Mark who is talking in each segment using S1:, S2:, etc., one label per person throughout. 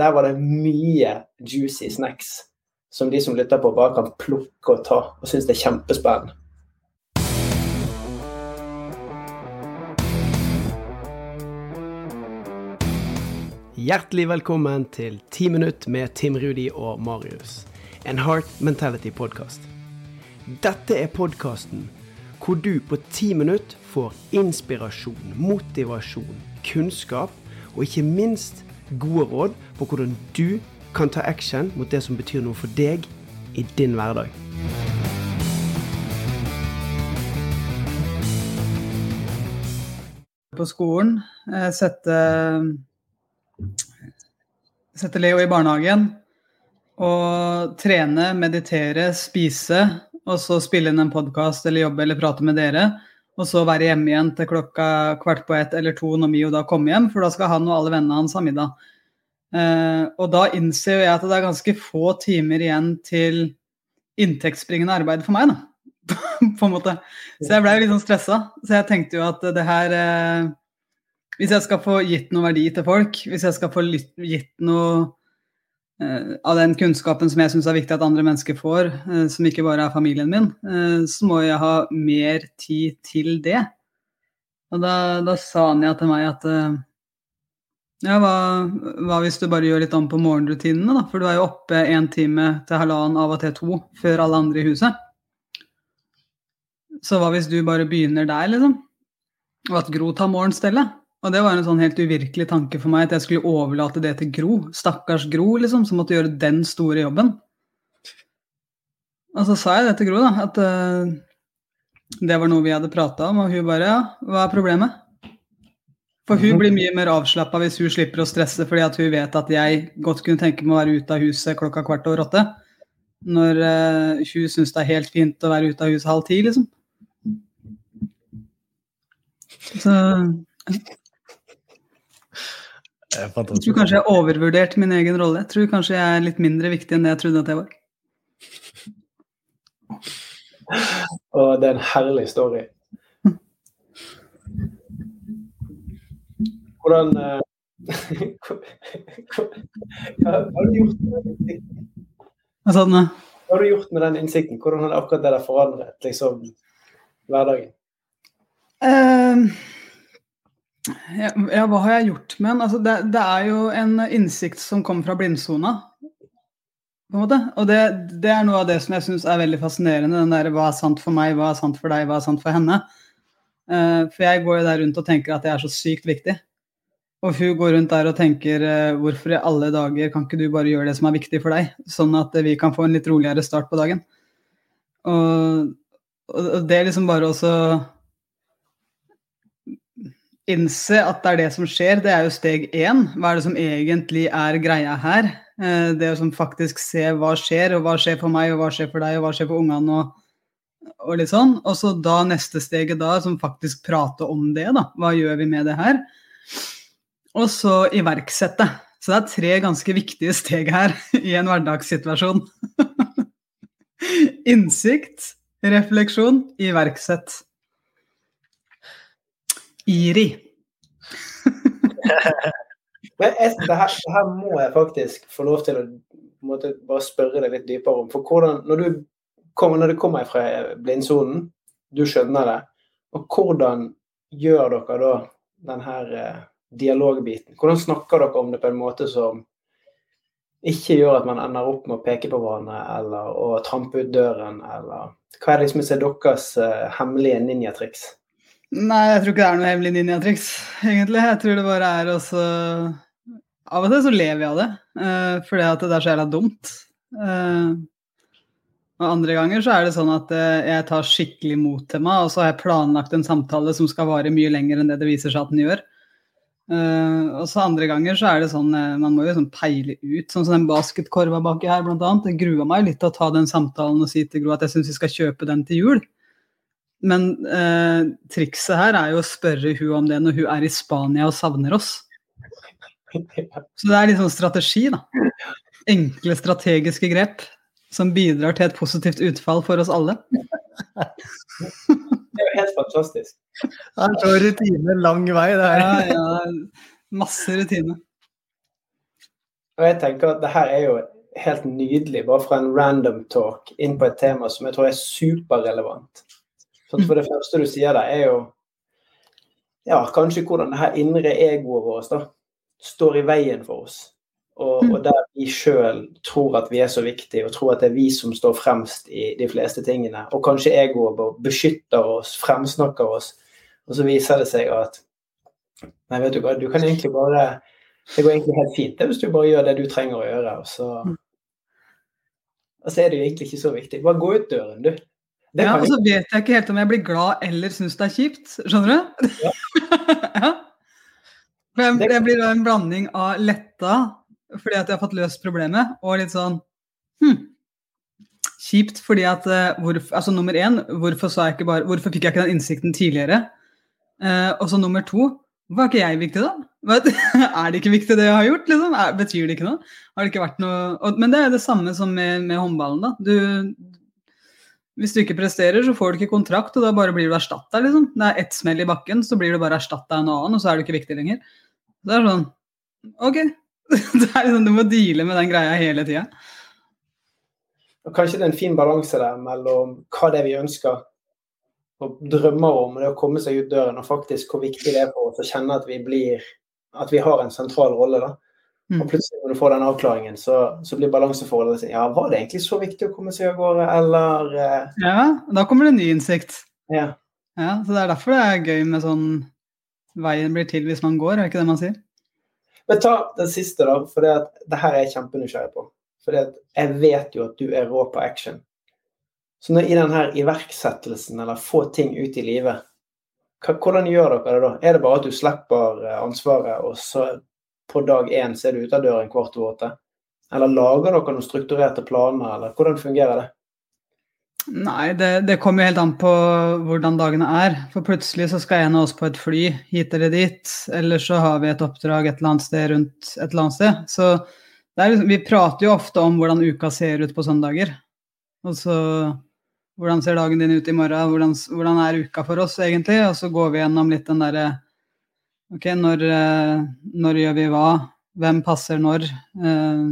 S1: der var det mye juicy snacks som de som lytter på, bare kan plukke og ta, og synes det er kjempespennende.
S2: Hjertelig velkommen til 10 minutt med Tim Rudi og Marius. En Heart Mentality-podkast. Dette er podkasten hvor du på ti minutt får inspirasjon, motivasjon, kunnskap og ikke minst gode råd på hvordan du kan ta action mot det som betyr noe for deg i din hverdag.
S3: På skolen eh, sette, sette Leo i barnehagen og trene, meditere, spise, og så spille inn en podkast eller jobbe eller prate med dere. Og så være hjemme igjen til klokka kvart på ett eller to når Mio da kommer hjem, for da skal han og alle vennene hans ha middag. Uh, og da innser jeg at det er ganske få timer igjen til inntektsbringende arbeid for meg, da. på en måte. Så jeg ble jo litt sånn stressa. Så jeg tenkte jo at det her uh, Hvis jeg skal få gitt noe verdi til folk, hvis jeg skal få gitt noe av den kunnskapen som jeg syns er viktig at andre mennesker får, som ikke bare er familien min, så må jeg ha mer tid til det. Og da, da sa Anja til meg at ja, hva, hva, hvis du bare gjør litt om på morgenrutinene, da? For du er jo oppe en time til halvannen, av og til to, før alle andre i huset. Så hva hvis du bare begynner der, liksom? Og at Gro tar morgenstellet? Og det var en sånn helt uvirkelig tanke for meg, at jeg skulle overlate det til Gro. Stakkars Gro, liksom, som måtte gjøre den store jobben. Og så sa jeg det til Gro, da, at uh, det var noe vi hadde prata om, og hun bare ja, hva er problemet? For hun blir mye mer avslappa hvis hun slipper å stresse fordi at hun vet at jeg godt kunne tenke meg å være ute av huset klokka kvart over åtte. Når uh, hun syns det er helt fint å være ute av huset halv ti, liksom. Så Jeg tror kanskje jeg overvurderte min egen rolle. Jeg tror kanskje jeg er litt mindre viktig enn det jeg trodde at jeg var.
S1: Og det er en herlig story. Hvordan uh, Hva har du gjort med den innsikten?
S3: Hva sa du
S1: Hva har du gjort med den innsikten? Hvordan har akkurat det der forandret liksom, hverdagen?
S3: Uh, ja, hva har jeg gjort med den? Altså, det, det, er jo en innsikt som kommer fra blindsona. På en måte. Og det, det, er noe av det som jeg syns er veldig fascinerende. Den derre hva er sant for meg, hva er sant for deg, hva er sant for henne? Uh, for jeg går jo der rundt og tenker at jeg er så sykt viktig. Og hun går rundt der og tenker uh, hvorfor i alle dager kan ikke du bare gjøre det som er viktig for deg, sånn at vi kan få en litt roligere start på dagen. Og, og det er liksom bare også innse at det er det som skjer, det er jo steg én. Hva er det som egentlig er greia her? Eh, det å faktisk se hva skjer, og hva skjer for meg, og hva skjer for deg, og hva skjer for ungene, og, og litt sånn. Og så da neste steget da, som faktisk prate om det, da. Hva gjør vi med det her? og så iverksette. Så det er tre ganske viktige steg her i en hverdagssituasjon. Innsikt, refleksjon, iverksett. IRI.
S1: Men det, her, det, her, må jeg faktisk få lov til å måte, bare spørre deg litt dypere om. For hvordan, når, du kommer, når det kommer fra blindsonen, du skjønner det, og hvordan gjør dere da den eh, dialogbiten? Hvordan snakker dere om det på en måte som ikke gjør at man ender opp med å peke på hverandre eller å trampe ut døren, eller Hva er liksom deres uh, hemmelige ninjatriks?
S3: Nei, jeg tror ikke det er noe hemmelig ninjatriks, egentlig. Jeg tror det bare er også Av og til så lever jeg av det, uh, fordi at det er så jævla dumt. Uh, og andre ganger så er det sånn at uh, jeg tar skikkelig mot til meg, og så har jeg planlagt en samtale som skal vare mye lenger enn det det viser seg at den gjør. Uh, og så andre ganger så er det sånn uh, Man må jo sånn peile ut, sånn som den basketkorva baki her, blant annet. Jeg grua meg litt til å ta den samtalen og si til Gro at jeg syns vi skal kjøpe den til jul. Men eh, trikset her er jo å spørre hun om det når hun er i Spania og savner oss. Så det er litt sånn strategi, da. Enkle strategiske grep som bidrar til et positivt utfall for oss alle.
S1: Det er jo helt fantastisk.
S2: Det er så rutine lang vei, det
S3: her. Ja, ja. Masse rutine.
S1: Og jeg tenker at det her er jo helt nydelig, bare fra en random talk inn på et tema som jeg tror er superrelevant. Så for det første du sier der, er jo ja, kanskje hvordan det her indre egoet vårt da, står i veien for oss. Og, og der vi sjøl tror at vi er så viktige, og tror at det er vi som står fremst i de fleste tingene. Og kanskje egoet beskytter oss, fremsnakker oss. Og så viser det seg at Nei, vet du hva, du kan egentlig bare Det går egentlig helt fint det, hvis du bare gjør det du trenger å gjøre. Og så, og så er det jo egentlig ikke så viktig. Bare gå ut døren, du.
S3: Ja, og så vet jeg ikke helt om jeg blir glad eller syns det er kjipt. Skjønner du? Ja. ja. Jeg, jeg blir en blanding av letta fordi at jeg har fått løst problemet, og litt sånn hm, Kjipt fordi at uh, hvorfor, altså Nummer én, hvorfor, bare, hvorfor, fikk jeg ikke den innsikten tidligere? Eh, og så nummer to, hvorfor er ikke jeg viktig, da? er det ikke viktig, det jeg har gjort? Liksom? Er, betyr det ikke noe? Har det ikke vært noe og, Men det er det samme som med, med håndballen. da. Du, hvis du ikke presterer, så får du ikke kontrakt, og da bare blir du erstatta. Liksom. Det er ett smell i bakken, så blir du bare erstatta av en annen, og så er du ikke viktig lenger. Det er sånn OK, det er liksom, du må deale med den greia hele tida.
S1: Kanskje det er en fin balanse der mellom hva det er vi ønsker og drømmer om, det å komme seg ut døren, og faktisk hvor viktig det er for oss å kjenne at vi blir at vi har en sentral rolle. da. Mm. Og plutselig når du får den avklaringen, så, så blir balanseforholdet sånn Ja, var det egentlig så viktig å komme seg av gårde, eller
S3: eh... Ja, da kommer det ny innsikt.
S1: Ja.
S3: ja. Så det er derfor det er gøy med sånn Veien blir til hvis man går, er det ikke det man sier?
S1: Men ta den siste, da. For det, at, det her er jeg kjempenysgjerrig på. For jeg vet jo at du er rå på action. Så når, i denne iverksettelsen, eller få ting ut i livet, hvordan gjør dere det da? Er det bare at du slipper eh, ansvaret, og så på dag én så er du ute av døren kvart over åtte? Eller lager dere noen strukturerte planer, eller hvordan fungerer det?
S3: Nei, det, det kommer helt an på hvordan dagene er. For plutselig så skal en av oss på et fly hit eller dit, eller så har vi et oppdrag et eller annet sted rundt et eller annet sted. Så liksom, vi prater jo ofte om hvordan uka ser ut på søndager. Og så hvordan ser dagen din ut i morgen, hvordan, hvordan er uka for oss egentlig? Og så går vi gjennom litt den derre Ok, når, eh, når, gjør vi hva? Hvem passer når? Eh,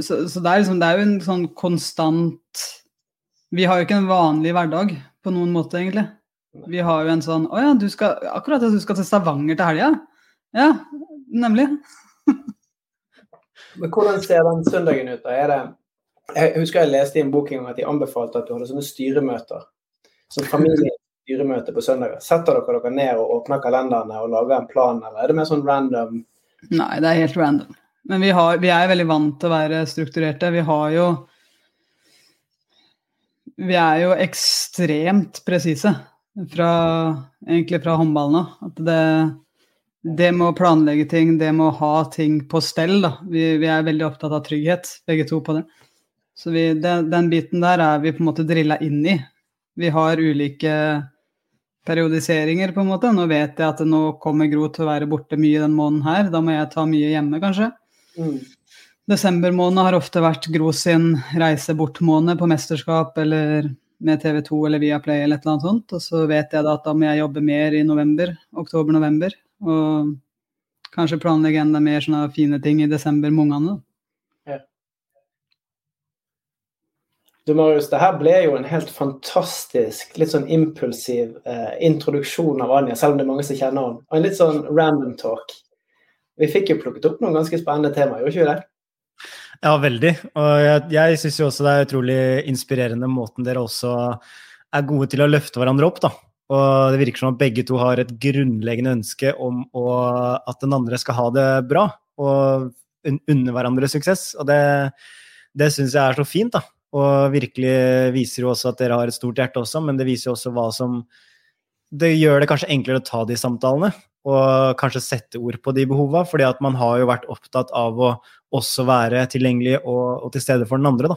S3: så, så det, er liksom, det er jo en sånn konstant vi har jo ikke en vanlig hverdag på noen måte, egentlig. Vi har jo en sånn Å ja, du skal, akkurat du skal til Stavanger til helga? Ja, nemlig.
S1: Men hvordan ser den søndagen ut? da? Er det, jeg husker jeg leste i en bok at de anbefalte at du hadde sånne styremøter. Som familiestyremøte på søndager. Setter dere dere ned og åpner kalenderne og lager en plan, eller er det mer sånn random?
S3: Nei, det er helt random. Men vi, har, vi er veldig vant til å være strukturerte. Vi har jo vi er jo ekstremt presise, egentlig fra håndballen av. At det, det med å planlegge ting, det med å ha ting på stell, da. Vi, vi er veldig opptatt av trygghet, begge to på det. Så vi, den, den, biten der er vi på en måte drilla inn i. Vi har ulike periodiseringer, på en måte. Nå vet jeg at nå kommer Gro til å være borte mye den måneden her. Da må jeg ta mye hjemme, kanskje. Mm. Desember måned har ofte vært Gro sin reise bort-måned på mesterskap eller med TV 2 eller Viaplay eller et eller annet sånt. Og så vet jeg da at da må jeg jobbe mer i november, oktober-november. Og kanskje planlegge enda mer sånne fine ting i desember med ungene.
S1: Du Marius, det her ble jo en helt fantastisk, litt sånn impulsiv eh, introduksjon av Anja, selv om det er mange som kjenner henne. Og en litt sånn random talk. Vi fikk jo plukket opp noen ganske spennende temaer, gjorde ikke vi det?
S4: Ja, veldig. Og jeg, jeg syns jo også det er utrolig inspirerende måten dere også er gode til å løfte hverandre opp, da. Og det virker som at begge to har et grunnleggende ønske om å, at den andre skal ha det bra, og unne hverandre suksess. Og det, det syns jeg er så fint, da. Og virkelig viser jo også at dere har et stort hjerte også, men det viser jo også hva som Det gjør det kanskje enklere å ta de samtalene, og kanskje sette ord på de behova, fordi at man har jo vært opptatt av å også være tilgjengelig og, og til stede for den andre. Da.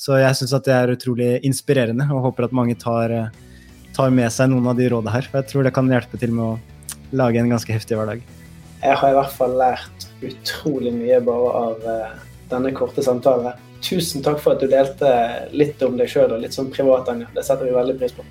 S4: Så jeg syns at det er utrolig inspirerende, og håper at mange tar, tar med seg noen av de rådene her. For jeg tror det kan hjelpe til med å lage en ganske heftig hverdag.
S1: Jeg har i hvert fall lært utrolig mye bare av uh, denne korte samtalen. Tusen takk for at du delte litt om deg sjøl og litt sånn privat, Anja. Det setter vi veldig pris på.